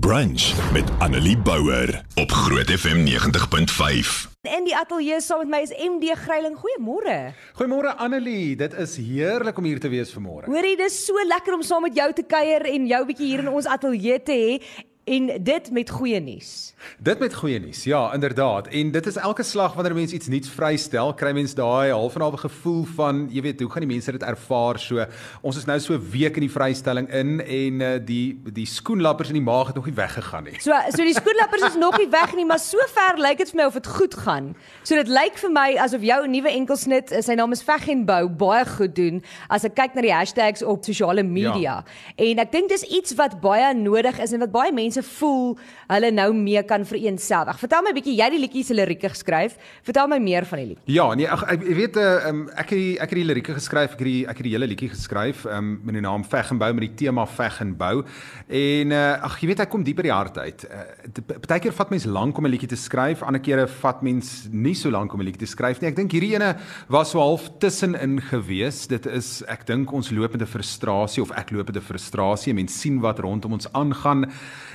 Brunch met Annelie Bouwer op Groot FM 90.5. In die ateljee saam met my is MD Greiling. Goeiemôre. Goeiemôre Annelie, dit is heerlik om hier te wees vanmôre. Hoorie, dis so lekker om saam met jou te kuier en jou bietjie hier in ons ateljee te hê en dit met goeie nuus. Dit met goeie nuus. Ja, inderdaad. En dit is elke slag wanneer mense iets nuuts vrystel, kry mense daai half en half gevoel van, jy weet, hoe gaan die mense dit ervaar? So, ons is nou so 'n week in die vrystelling in en uh, die die skoenlappers in die maag het nog nie weggegaan nie. So, so die skoenlappers is nog nie weg nie, maar so ver lyk dit vir my of dit goed gaan. So dit lyk vir my asof jou nuwe enkelsnit, eh, sy naam is Veg en Bou, baie goed doen as ek kyk na die hashtags op sosiale media. Ja. En ek dink dis iets wat baie nodig is en wat baie mense mense voel hulle nou mee kan vereenselwig. Vertel my 'n bietjie, jy het die liedjie se lirieke geskryf. Vertel my meer van die lied. Ja, nee, ag ek weet uh, um, ek het die, ek het die lirieke geskryf, ek het die ek het die hele liedjie geskryf um, met die naam Veg en Bou met die tema Veg en Bou. En uh, ag jy weet hy kom dieper die hart uit. Uh, Partykeer vat mense lank om 'n liedjie te skryf, ander kere vat mens nie so lank om 'n liedjie te skryf nie. Ek dink hierdie ene was so half tussenin gewees. Dit is ek dink ons lopende frustrasie of ek lopende frustrasie. Mense sien wat rondom ons aangaan.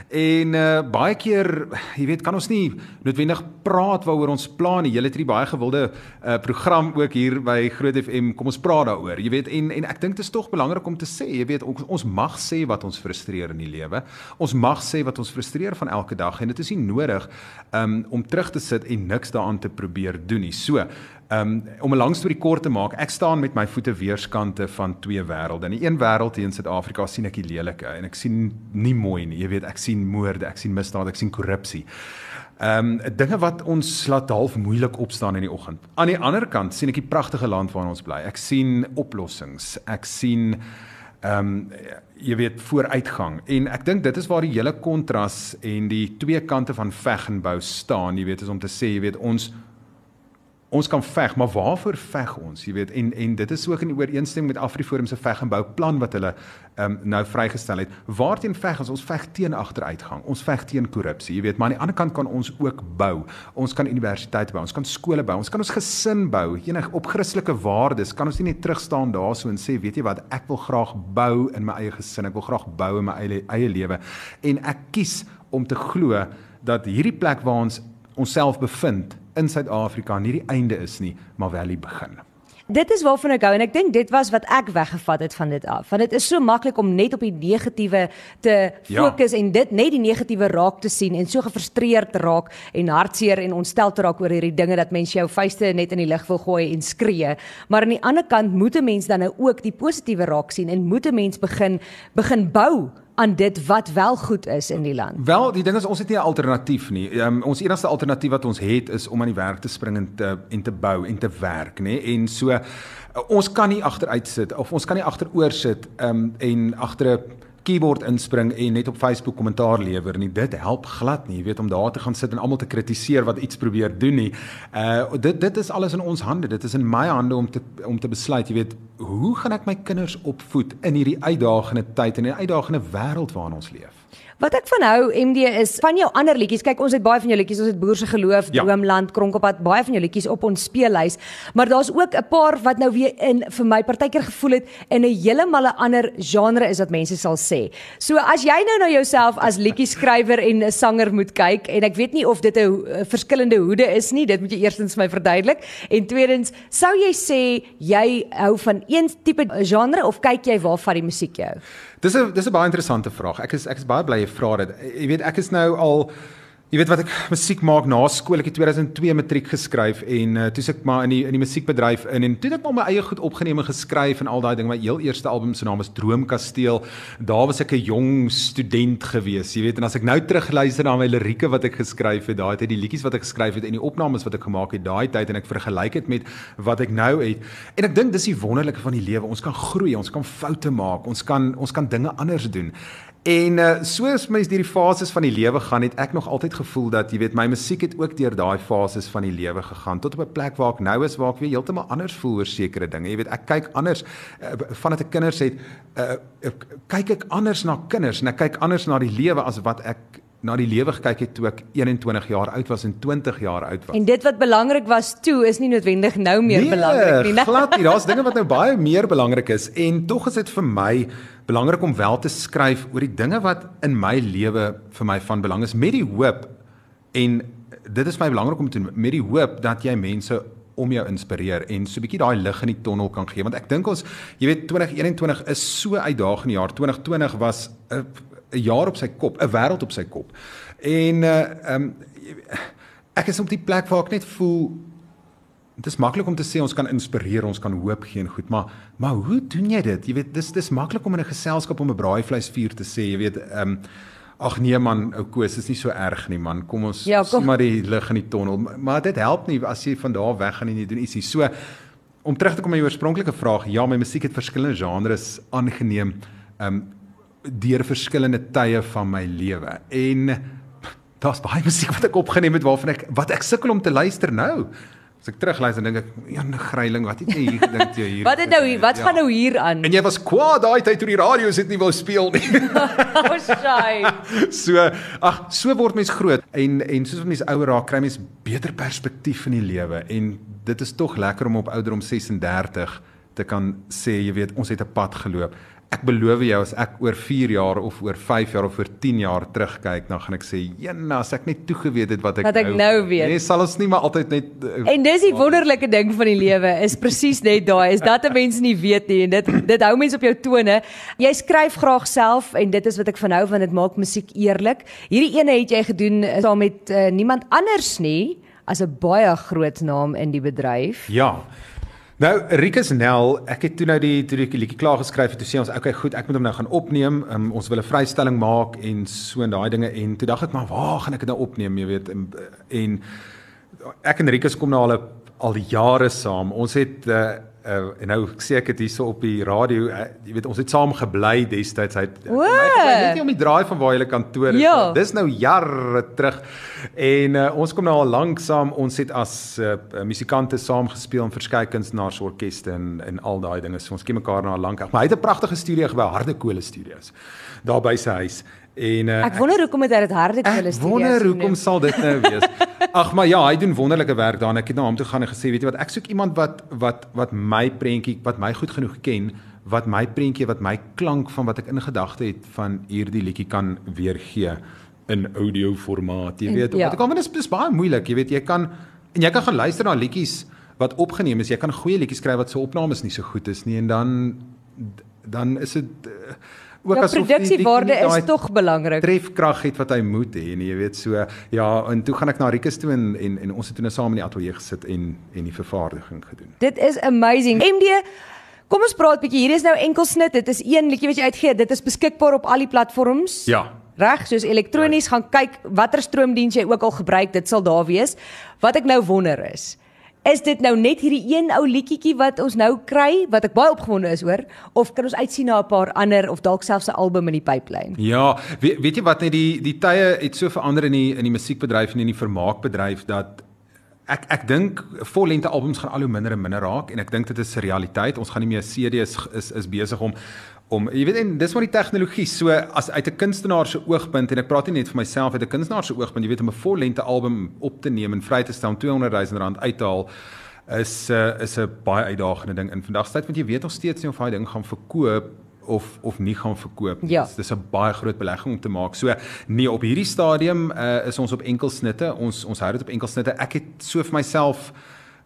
En uh, baie keer, jy weet, kan ons nie noodwendig praat waaroor ons plan nie. Julle het hierdie baie gewilde uh, program ook hier by Groot FM. Kom ons praat daaroor. Jy weet, en en ek dink dit is tog belangrik om te sê, jy weet, ons, ons mag sê wat ons frustreer in die lewe. Ons mag sê wat ons frustreer van elke dag en dit is nie nodig um, om terug te sit en niks daaraan te probeer doen nie. So, Um, om 'n lang storie kort te maak, ek staan met my voete weerskante van twee wêrelde. In die een wêreld hier in Suid-Afrika sien ek die lelike en ek sien nie mooi nie. Jy weet, ek sien moorde, ek sien misdaad, ek sien korrupsie. Ehm um, dinge wat ons laat half moeilik opstaan in die oggend. Aan die ander kant sien ek die pragtige land waarin ons bly. Ek sien oplossings. Ek sien ehm um, jy weet vooruitgang en ek dink dit is waar die hele kontras en die twee kante van veg en bou staan jy weet is om te sê jy weet ons ons kan veg, maar waarvoor veg ons? Jy weet, en en dit is ook in ooreenstemming met Afriforum se veg en bou plan wat hulle ehm um, nou vrygestel het. Waarteen veg ons? Ons veg teen agteruitgang. Ons veg teen korrupsie. Jy weet, maar aan die ander kant kan ons ook bou. Ons kan universiteite bou, ons kan skole bou, ons kan ons gesin bou. Enig op Christelike waardes kan ons nie net terugstaan daarso en sê, weet jy wat, ek wil graag bou in my eie gesin. Ek wil graag bou in my eie eie lewe. En ek kies om te glo dat hierdie plek waar ons onsself bevind in Suid-Afrika nie die einde is nie, maar wel die begin. Dit is waarvan ek hou en ek dink dit was wat ek weggevat het van dit af. Want dit is so maklik om net op die negatiewe te ja. fokus ja. en dit net die negatiewe raak te sien en so gefrustreerd raak en hartseer en ontstel te raak oor hierdie dinge dat mense jou vuiste net in die lug wil gooi en skree. Maar aan die ander kant moet 'n mens dan nou ook die positiewe raak sien en moet 'n mens begin begin bou aan dit wat wel goed is in die land. Wel, die ding is ons het nie 'n alternatief nie. Um, ons enigste alternatief wat ons het is om aan die werk te spring en te en te bou en te werk, nê? En so uh, ons kan nie agteruit sit of ons kan nie agteroor sit um, en agter 'n keyboard inspring en net op Facebook kommentaar lewer nie. Dit help glad nie. Jy weet om daar te gaan sit en almal te kritiseer wat iets probeer doen nie. Uh dit dit is alles in ons hande. Dit is in my hande om te om te besluit, jy weet, hoe gaan ek my kinders opvoed in hierdie uitdagende tyd en in 'n uitdagende wêreld waarin ons leef? Wat ek van hou MD is van jou ander liedjies. Kyk, ons het baie van jou liedjies. Ons het Boer se geloof, ja. Droomland, Kronkelpad, baie van jou liedjies op ons speellys. Maar daar's ook 'n paar wat nou weer in vir my partykeer gevoel het in 'n heeltemal 'n ander genre is wat mense sal sê. So as jy nou na jouself as liedjie skrywer en 'n sanger moet kyk en ek weet nie of dit 'n verskillende hoede is nie, dit moet jy eerstens vir my verduidelik. En tweedens, sou jy sê jy hou van een tipe genre of kyk jy waar van die musiek jou? Dis 'n dis 'n baie interessante vraag. Ek is ek is baie bly jy vra dit. Jy weet ek is nou al Jy weet wat ek musiek maak na skool. Ek het 2002 matriek geskryf en uh, toe ek maar in die in die musiekbedryf in en toe het ek maar my eie goed opgeneem en geskryf en al daai dinge. My heel eerste album se naam is Droomkasteel. Daar was ek 'n jong student gewees, jy weet. En as ek nou terugluister na my lirieke wat ek geskryf het, daai het die liedjies wat ek geskryf het en die opnames wat ek gemaak het daai tyd en ek vergelyk dit met wat ek nou het. En ek dink dis die wonderlike van die lewe. Ons kan groei, ons kan foute maak, ons kan ons kan dinge anders doen. En uh, soos mens deur die fases van die lewe gaan, het ek nog altyd gevoel dat jy weet my musiek het ook deur daai fases van die lewe gegaan tot op 'n plek waar ek nou is waar ek weer heeltemal anders voel oor sekere dinge. Jy weet, ek kyk anders uh, vandat ek kinders het, uh, kyk ek anders na kinders en ek kyk anders na die lewe as wat ek na die lewe gekyk het toe ek 21 jaar oud was en 20 jaar oud was. En dit wat belangrik was toe is nie noodwendig nou meer nee, belangrik nie. Nee, glad nie. Daar's dinge wat nou baie meer belangrik is en tog is dit vir my belangrik om wel te skryf oor die dinge wat in my lewe vir my van belang is met die hoop en dit is my belangrik om te doen met die hoop dat jy mense om jou inspireer en so 'n bietjie daai lig in die tonnel kan gee. Want ek dink ons jy weet 2021 is so uitdagende jaar. 2020 was 'n 'n jaar op sy kop 'n wêreld op sy kop. En uh um, ek is op die plek waar ek net voel dit is maklik om te sê ons kan inspireer, ons kan hoop gee en goed, maar maar hoe doen jy dit? Jy weet, dis dis maklik om in 'n geselskap om 'n braaivleisvuur te sê, jy weet, ehm um, ag nee man, ou Koos, is nie so erg nie man. Kom ons ja, kom. sien maar die lig in die tonnel. Maar dit help nie as jy van daar weg gaan en jy doen ietsie. So om terug te kom na jou oorspronklike vraag, ja, my musiek het verskillende genres aangeneem, ehm um, deur verskillende tye van my lewe. En daar's baie musiek wat ek opgeneem het waarvan ek wat ek sukkel om te luister nou. As ek terugluister dink ek, Jan Greiling, wat het jy hier gedink jy hier? wat het nou hier, wat ja. gaan nou hier aan? En jy was kwaad daai tyd toe die radio sit nie wou speel nie. oh, shy. so, ag, so word mens groot en en soos mens ouer raak, kry mens beter perspektief in die lewe en dit is tog lekker om op ouderdom 36 te kan sê, jy weet, ons het 'n pad geloop ek beloof jou as ek oor 4 jaar of oor 5 jaar of oor 10 jaar terugkyk, dan gaan ek sê, "Jena, as ek net toegeweet het wat ek, wat ek nou, nou weet." Nee, sal ons nie maar altyd net uh, En dis die wonderlike ding van die lewe, is presies net daai, is dat 'n mens nie weet nie en dit dit hou mense op jou tone. Jy skryf graag self en dit is wat ek van hou van dit maak musiek eerlik. Hierdie ene het jy gedoen uh, saam met uh, niemand anders nie as 'n baie groot naam in die bedryf. Ja. Nou Rikus Nel, ek het toe nou die toe die liedjie klaar geskryf het, toe sê ons okay, goed, ek moet hom nou gaan opneem. Um, ons wil 'n vrystelling maak en so en daai dinge en toe dink ek maar waar gaan ek dit nou opneem, jy weet en, en ek en Rikus kom nou al al jare saam. Ons het uh, uh, en nou ek sê ek het hierso op die radio, uh, jy weet ons het saam gebly destyds. Hy net nie om die draai van waar julle kantoor is. Ja. Dis nou jare terug. En uh, ons kom nou al lank saam. Ons het as uh, musikante saam gespeel in verskeie kunstenaars orkeste en en al daai dinge. So ons ken mekaar nou al lank. Maar hy het 'n pragtige studio gebou, Harde Kole Studios. Daar by sy huis. En uh, ek wonder hoekom het hy dit Harde Kole Studios? Ek wonder hoekom sal dit nou wees? Ag maar ja, hy doen wonderlike werk daar en ek het na hom toe gaan en gesê, weet jy wat, ek soek iemand wat wat wat my prentjie, wat my goed genoeg ken, wat my prentjie, wat my klank van wat ek in gedagte het van hierdie liedjie kan weergee in audio formaat. Jy weet, ja. want dit is baie moeilik, jy weet, jy kan en jy kan gaan luister na liedjies wat opgeneem is. Jy kan goeie liedjies skryf wat se opnames nie so goed is nie en dan dan is dit uh, ook ja, asof die produksiewaarde is tog belangrik. Trefkrag het wat hy moet hê en jy weet so ja en toe gaan ek na Rikus toe en en, en ons het toe nou saam in die ateljee gesit en en die vervaardiging gedoen. Dit is amazing. MD Kom ons praat bietjie. Hier is nou enkelsnit. Dit is een liedjie wat jy uitgee. Dit is beskikbaar op al die platforms. Ja. Reg, soos elektronies ja. gaan kyk watter stroomdiens jy ook al gebruik, dit sal daar wees. Wat ek nou wonder is, Is dit nou net hierdie een ou liedjie wat ons nou kry wat ek baie opgewonde is hoor of kan ons uitsien na 'n paar ander of dalk selfs 'n album in die pipeline? Ja, weet, weet jy wat net die die tye het so verander in die in die musiekbedryf en in die vermaakbedryf dat ek ek dink vollengte albums gaan al hoe minder en minder raak en ek dink dit is 'n realiteit. Ons gaan nie meer CD's is is, is besig om om jy weet en dis maar die tegnologie so as uit 'n kunstenaar se oogpunt en ek praat nie net vir myself uit 'n kunstenaar se oogpunt jy weet om 'n vollengte album op te neem en vry te stel om 200 000 rand uit te haal is uh, is 'n baie uitdagende ding in vandag se tyd want jy weet nog steeds nie of daai ding gaan verkoop of of nie gaan verkoop nie. Ja. Dis 'n baie groot belegging om te maak. So nee op hierdie stadium uh, is ons op enkelsnitte. Ons ons hou dit op enkelsnitte. Ek het so vir myself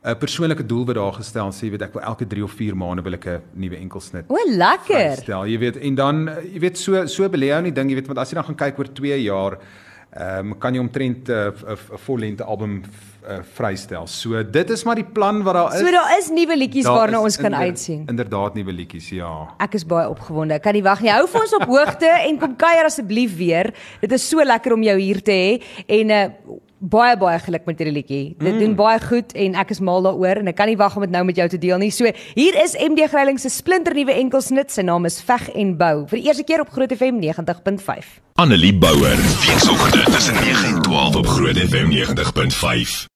'n persoonlike doel wat daar gestel sê jy weet ek wil elke 3 of 4 maande wil ek 'n nuwe enkelsnit. O, lekker. Stel, jy weet en dan jy weet so so belê ou nie ding jy weet want as jy dan gaan kyk oor 2 jaar ehm um, kan jy omtrent 'n uh, 'n vollengte album uh, vrystel. So dit is maar die plan wat daar is. So daar is nuwe liedjies waarna ons kan uitsien. Inderdaad nuwe liedjies, ja. Ek is baie opgewonde. Kan nie wag nie. Hou vir ons op hoogte en kom kuier asseblief weer. Dit is so lekker om jou hier te hê en uh, baie baie geluk met hierdie liedjie. Dit mm. doen baie goed en ek is mal daaroor en ek kan nie wag om dit nou met jou te deel nie. So hier is MD Greiling se splinter nuwe enkelsnit. Sy naam is Veg en Bou. Vir die eerste keer op Groot FM 90.5. Annelie Bouwer. Weekoggend tussen 9 en 12 op Groot FM 90.5.